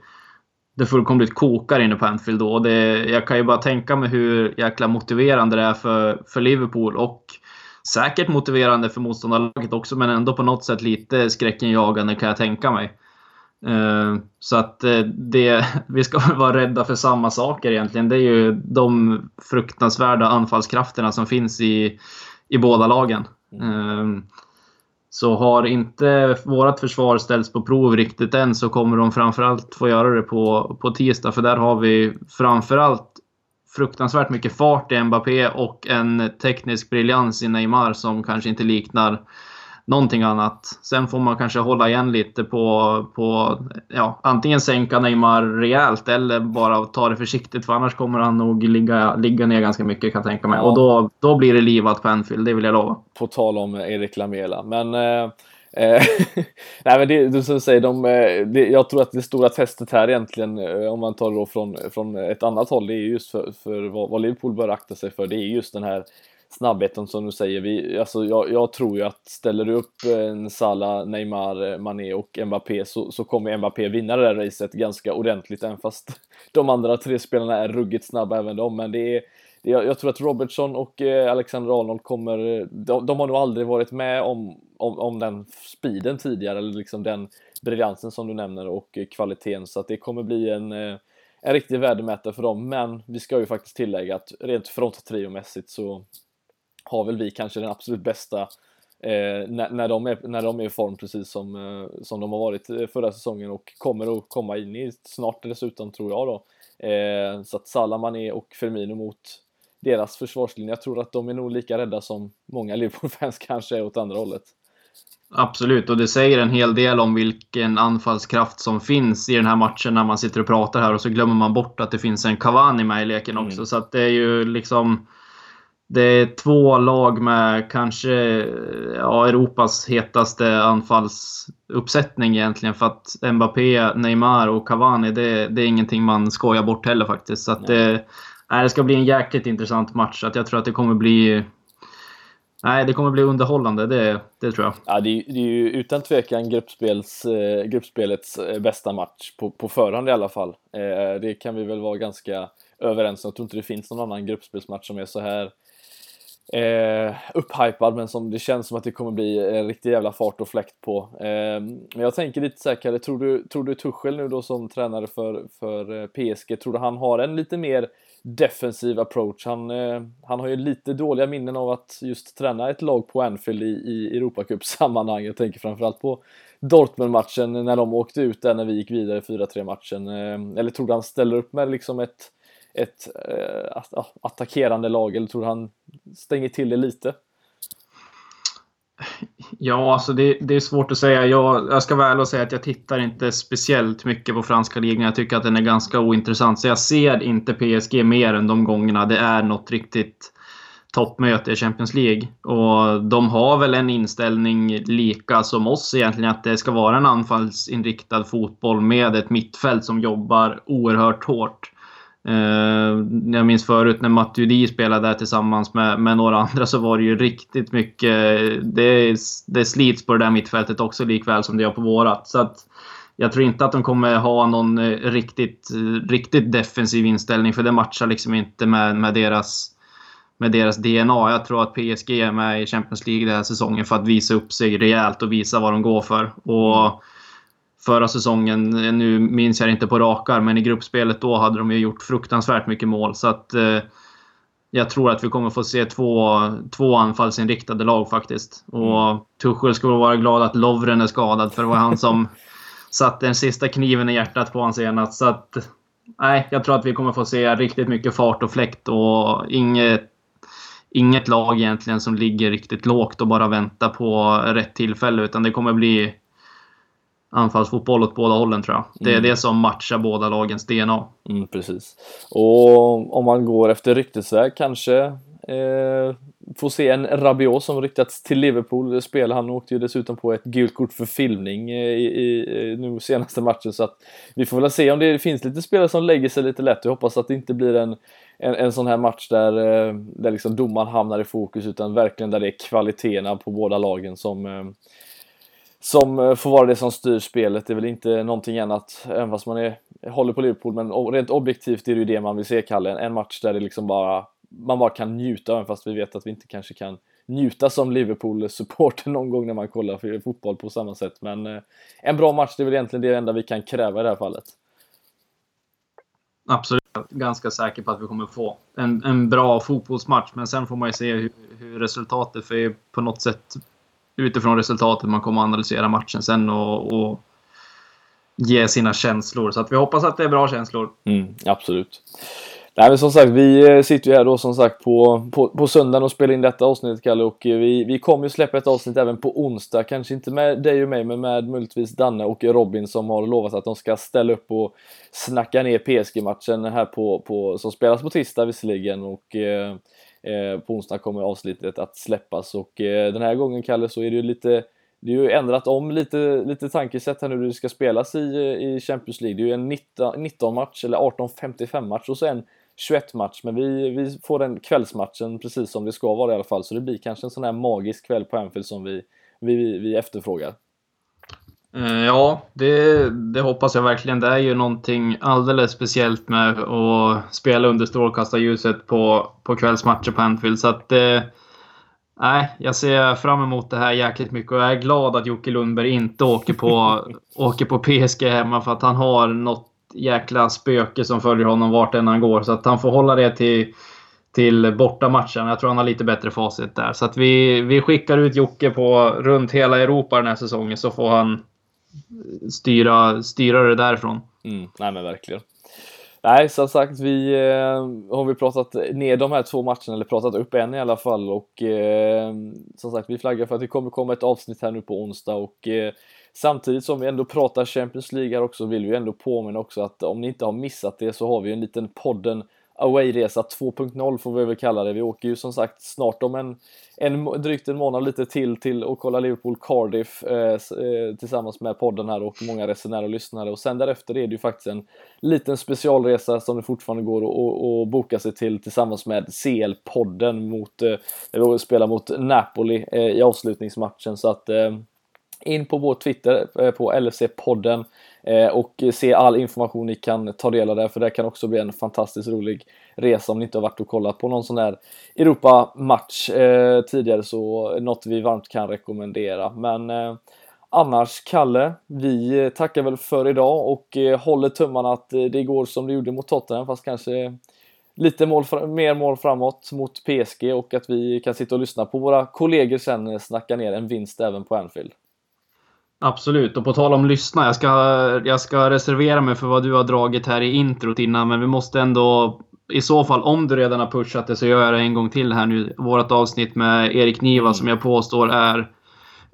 S2: det fullkomligt kokar inne på Anfield då. Det, jag kan ju bara tänka mig hur jäkla motiverande det är för, för Liverpool och säkert motiverande för motståndarlaget också, men ändå på något sätt lite skräckenjagande kan jag tänka mig. Uh, så att uh, det, vi ska vara rädda för samma saker egentligen. Det är ju de fruktansvärda anfallskrafterna som finns i, i båda lagen. Uh, så har inte vårt försvar ställts på prov riktigt än så kommer de framförallt få göra det på, på tisdag. För där har vi framförallt fruktansvärt mycket fart i Mbappé och en teknisk briljans i Neymar som kanske inte liknar någonting annat. Sen får man kanske hålla igen lite på, på ja, antingen sänka Neymar rejält eller bara ta det försiktigt för annars kommer han nog ligga, ligga ner ganska mycket kan jag tänka mig. Ja. Och då, då blir det livat på Anfield, det vill jag lova.
S1: På tal om Erik Lamela, men eh... eh nej men det, du som säger, de, eh, det, jag tror att det stora testet här egentligen, eh, om man tar det då från, från ett annat håll, det är just för, för vad, vad Liverpool bör akta sig för, det är just den här snabbheten som du säger. Vi, alltså jag, jag, tror ju att ställer du upp en Salah, Neymar, Mané och Mbappé så, så kommer Mbappé vinna det där racet ganska ordentligt även fast de andra tre spelarna är ruggigt snabba även de. Men det är, det, jag, jag tror att Robertson och eh, Alexander Arnold kommer, eh, de, de, har nog aldrig varit med om, om, om den speeden tidigare eller liksom den briljansen som du nämner och eh, kvaliteten så att det kommer bli en eh, en riktig värdemätare för dem. Men vi ska ju faktiskt tillägga att rent fronttriomässigt så har väl vi kanske den absolut bästa eh, när, när, de är, när de är i form precis som, eh, som de har varit eh, förra säsongen och kommer att komma in i snart dessutom tror jag då. Eh, så att Salah, Mané och Firmino mot deras försvarslinje. Jag tror att de är nog lika rädda som många Liverpool-fans kanske är åt andra hållet.
S2: Absolut, och det säger en hel del om vilken anfallskraft som finns i den här matchen när man sitter och pratar här och så glömmer man bort att det finns en Cavani med i leken också. Mm. Så att det är ju liksom... Det är två lag med kanske ja, Europas hetaste anfallsuppsättning egentligen. För att Mbappé, Neymar och Cavani, det, det är ingenting man skojar bort heller faktiskt. Så att det, nej, det ska bli en jäkligt intressant match. Att jag tror att det kommer bli Nej, det kommer bli underhållande, det, det tror jag.
S1: Ja, det, är, det är ju utan tvekan gruppspels, eh, gruppspelets eh, bästa match på, på förhand i alla fall. Eh, det kan vi väl vara ganska överens om. Jag tror inte det finns någon annan gruppspelsmatch som är så här eh, upphypad, men som det känns som att det kommer bli en riktig jävla fart och fläkt på. Eh, men jag tänker lite säkrare, tror du, tror du Tuchel nu då som tränare för, för eh, PSG, tror du han har en lite mer defensiv approach. Han, eh, han har ju lite dåliga minnen av att just träna ett lag på Anfield i, i Europacup-sammanhang. Jag tänker framförallt på Dortmund-matchen när de åkte ut där när vi gick vidare 4-3 matchen. Eh, eller tror du han ställer upp med liksom ett, ett äh, attackerande lag eller tror du han stänger till det lite?
S2: Ja, alltså det, det, är svårt att säga. Jag, jag ska vara ärlig och säga att jag tittar inte speciellt mycket på franska ligan. Jag tycker att den är ganska ointressant. Så jag ser inte PSG mer än de gångerna det är något riktigt toppmöte i Champions League. Och de har väl en inställning lika som oss egentligen, att det ska vara en anfallsinriktad fotboll med ett mittfält som jobbar oerhört hårt. Eh, jag minns förut när Matuidi spelade där tillsammans med, med några andra så var det ju riktigt mycket... Det, det slits på det där mittfältet också likväl som det gör på vårat. Så att jag tror inte att de kommer ha någon eh, riktigt, eh, riktigt defensiv inställning för det matchar liksom inte med, med, deras, med deras DNA. Jag tror att PSG är med i Champions League den här säsongen för att visa upp sig rejält och visa vad de går för. Och mm förra säsongen. Nu minns jag inte på rakar, men i gruppspelet då hade de ju gjort fruktansvärt mycket mål. Så att eh, jag tror att vi kommer få se två, två anfallsinriktade lag faktiskt. Och mm. Tuchel skulle vara glad att Lovren är skadad, för det var han som satte den sista kniven i hjärtat på honom senast. Så att, nej, jag tror att vi kommer få se riktigt mycket fart och fläkt och inget, inget lag egentligen som ligger riktigt lågt och bara väntar på rätt tillfälle. Utan det kommer bli anfallsfotboll åt båda hållen tror jag. Det är mm. det som matchar båda lagens DNA.
S1: Mm, precis. Och om man går efter ryktesväg kanske eh, får se en Rabiot som ryktats till Liverpool spela. Han åkte ju dessutom på ett gult kort för filmning eh, i, i, nu senaste matchen så att vi får väl se om det finns lite spelare som lägger sig lite lätt. Jag hoppas att det inte blir en, en, en sån här match där, eh, där liksom domaren hamnar i fokus utan verkligen där det är kvaliteterna på båda lagen som eh, som eh, får vara det som styr spelet. Det är väl inte någonting annat, även fast man är, håller på Liverpool, men rent objektivt är det ju det man vill se, Kalle. En match där det liksom bara, man bara kan njuta, även fast vi vet att vi inte kanske kan njuta som Liverpool-supporter någon gång när man kollar fotboll på samma sätt. Men eh, en bra match, det är väl egentligen det enda vi kan kräva i det här fallet.
S2: Absolut. Ganska säker på att vi kommer få en, en bra fotbollsmatch, men sen får man ju se hur, hur resultatet, för på något sätt utifrån resultatet man kommer att analysera matchen sen och, och ge sina känslor. Så att vi hoppas att det är bra känslor.
S1: Mm, absolut. Nej men som sagt, vi eh, sitter ju här då som sagt på, på, på söndagen och spelar in detta avsnittet Kalle och eh, vi, vi kommer ju släppa ett avsnitt även på onsdag. Kanske inte med dig och mig men med möjligtvis Danne och Robin som har lovat att de ska ställa upp och snacka ner PSG-matchen här på, på, som spelas på tisdag visserligen och eh, Eh, på onsdag kommer avsnittet att släppas och eh, den här gången Kalle så är det ju lite det är ju ändrat om lite, lite tankesätt här nu hur det ska spelas i, eh, i Champions League. Det är ju en 19, 19 match eller 18-55 match och så en 21 match. Men vi, vi får den kvällsmatchen precis som det ska vara i alla fall. Så det blir kanske en sån här magisk kväll på Anfield som vi, vi, vi efterfrågar.
S2: Eh, ja, det, det, hoppas jag verkligen. Det är ju någonting alldeles speciellt med att spela under strålkastarljuset på, på kvällsmatcher på Anfield. Så att, eh, jag ser fram emot det här jäkligt mycket och jag är glad att Jocke Lundberg inte åker på, åker på PSG hemma för att han har något jäkla spöke som följer honom vart än han går. Så att han får hålla det till, till bortamatchen. Jag tror han har lite bättre facit där. Så att vi, vi skickar ut Jocke på runt hela Europa den här säsongen så får han styra, styra det därifrån.
S1: Mm, nej men verkligen. Nej, som sagt, vi eh, har vi pratat ner de här två matcherna, eller pratat upp en i alla fall och eh, som sagt, vi flaggar för att det kommer komma ett avsnitt här nu på onsdag och eh, samtidigt som vi ändå pratar Champions League här också vill vi ändå påminna också att om ni inte har missat det så har vi en liten podden Away-resa 2.0 får vi väl kalla det. Vi åker ju som sagt snart om en, en drygt en månad lite till till och kolla Liverpool Cardiff eh, eh, tillsammans med podden här och många resenärer och lyssnare och sen därefter är det ju faktiskt en liten specialresa som det fortfarande går att boka sig till tillsammans med CL-podden mot, eh, där vi spelar mot Napoli eh, i avslutningsmatchen så att eh, in på vår Twitter eh, på LFC-podden eh, och se all information ni kan ta del av där, för det kan också bli en fantastiskt rolig resa om ni inte har varit och kollat på någon sån här Europa-match eh, tidigare, så något vi varmt kan rekommendera. Men annars, Kalle, vi tackar väl för idag och håller tummarna att det går som det gjorde mot Tottenham, fast kanske lite mål, mer mål framåt mot PSG och att vi kan sitta och lyssna på våra kollegor sen snacka ner en vinst även på Anfield.
S2: Absolut, och på tal om lyssna. Jag ska, jag ska reservera mig för vad du har dragit här i introt innan, men vi måste ändå i så fall, om du redan har pushat det, så gör jag det en gång till här nu. Vårt avsnitt med Erik Niva mm. som jag påstår är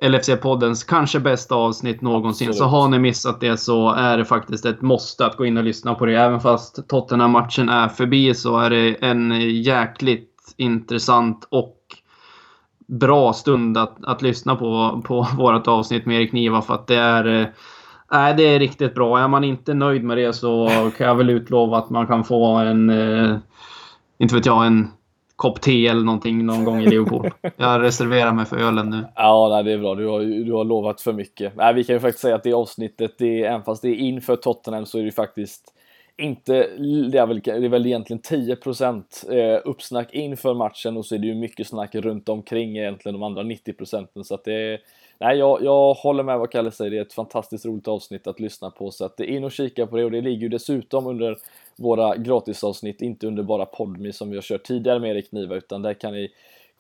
S2: LFC-poddens kanske bästa avsnitt någonsin. Absolut. Så har ni missat det så är det faktiskt ett måste att gå in och lyssna på det. Även fast Tottenham-matchen är förbi så är det en jäkligt intressant och bra stund att, att lyssna på, på vårt avsnitt med Erik Niva för att det är äh, det är riktigt bra. Är man inte nöjd med det så kan jag väl utlova att man kan få en, eh, inte vet jag, en kopp te eller någonting någon gång i Liverpool. Jag reserverar mig för ölen nu.
S1: Ja, nej, det är bra. Du har, du har lovat för mycket. Nej, vi kan ju faktiskt säga att det avsnittet, det, även fast det är inför Tottenham så är det faktiskt inte, det är väl, det är väl egentligen 10 eh, uppsnack inför matchen och så är det ju mycket snack runt omkring egentligen de andra 90 procenten. Så att det nej jag, jag håller med vad Kalle säger, det är ett fantastiskt roligt avsnitt att lyssna på. Så att in och kika på det och det ligger ju dessutom under våra gratisavsnitt, inte under bara Podme som vi har kört tidigare med Erik Niva utan där kan ni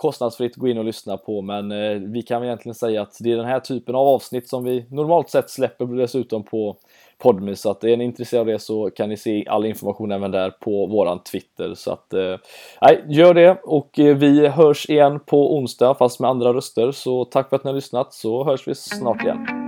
S1: kostnadsfritt gå in och lyssna på men eh, vi kan väl egentligen säga att det är den här typen av avsnitt som vi normalt sett släpper dessutom på Podme så att är ni intresserade av det så kan ni se all information även där på våran Twitter. Så att eh, nej, gör det och eh, vi hörs igen på onsdag fast med andra röster. Så tack för att ni har lyssnat så hörs vi snart igen.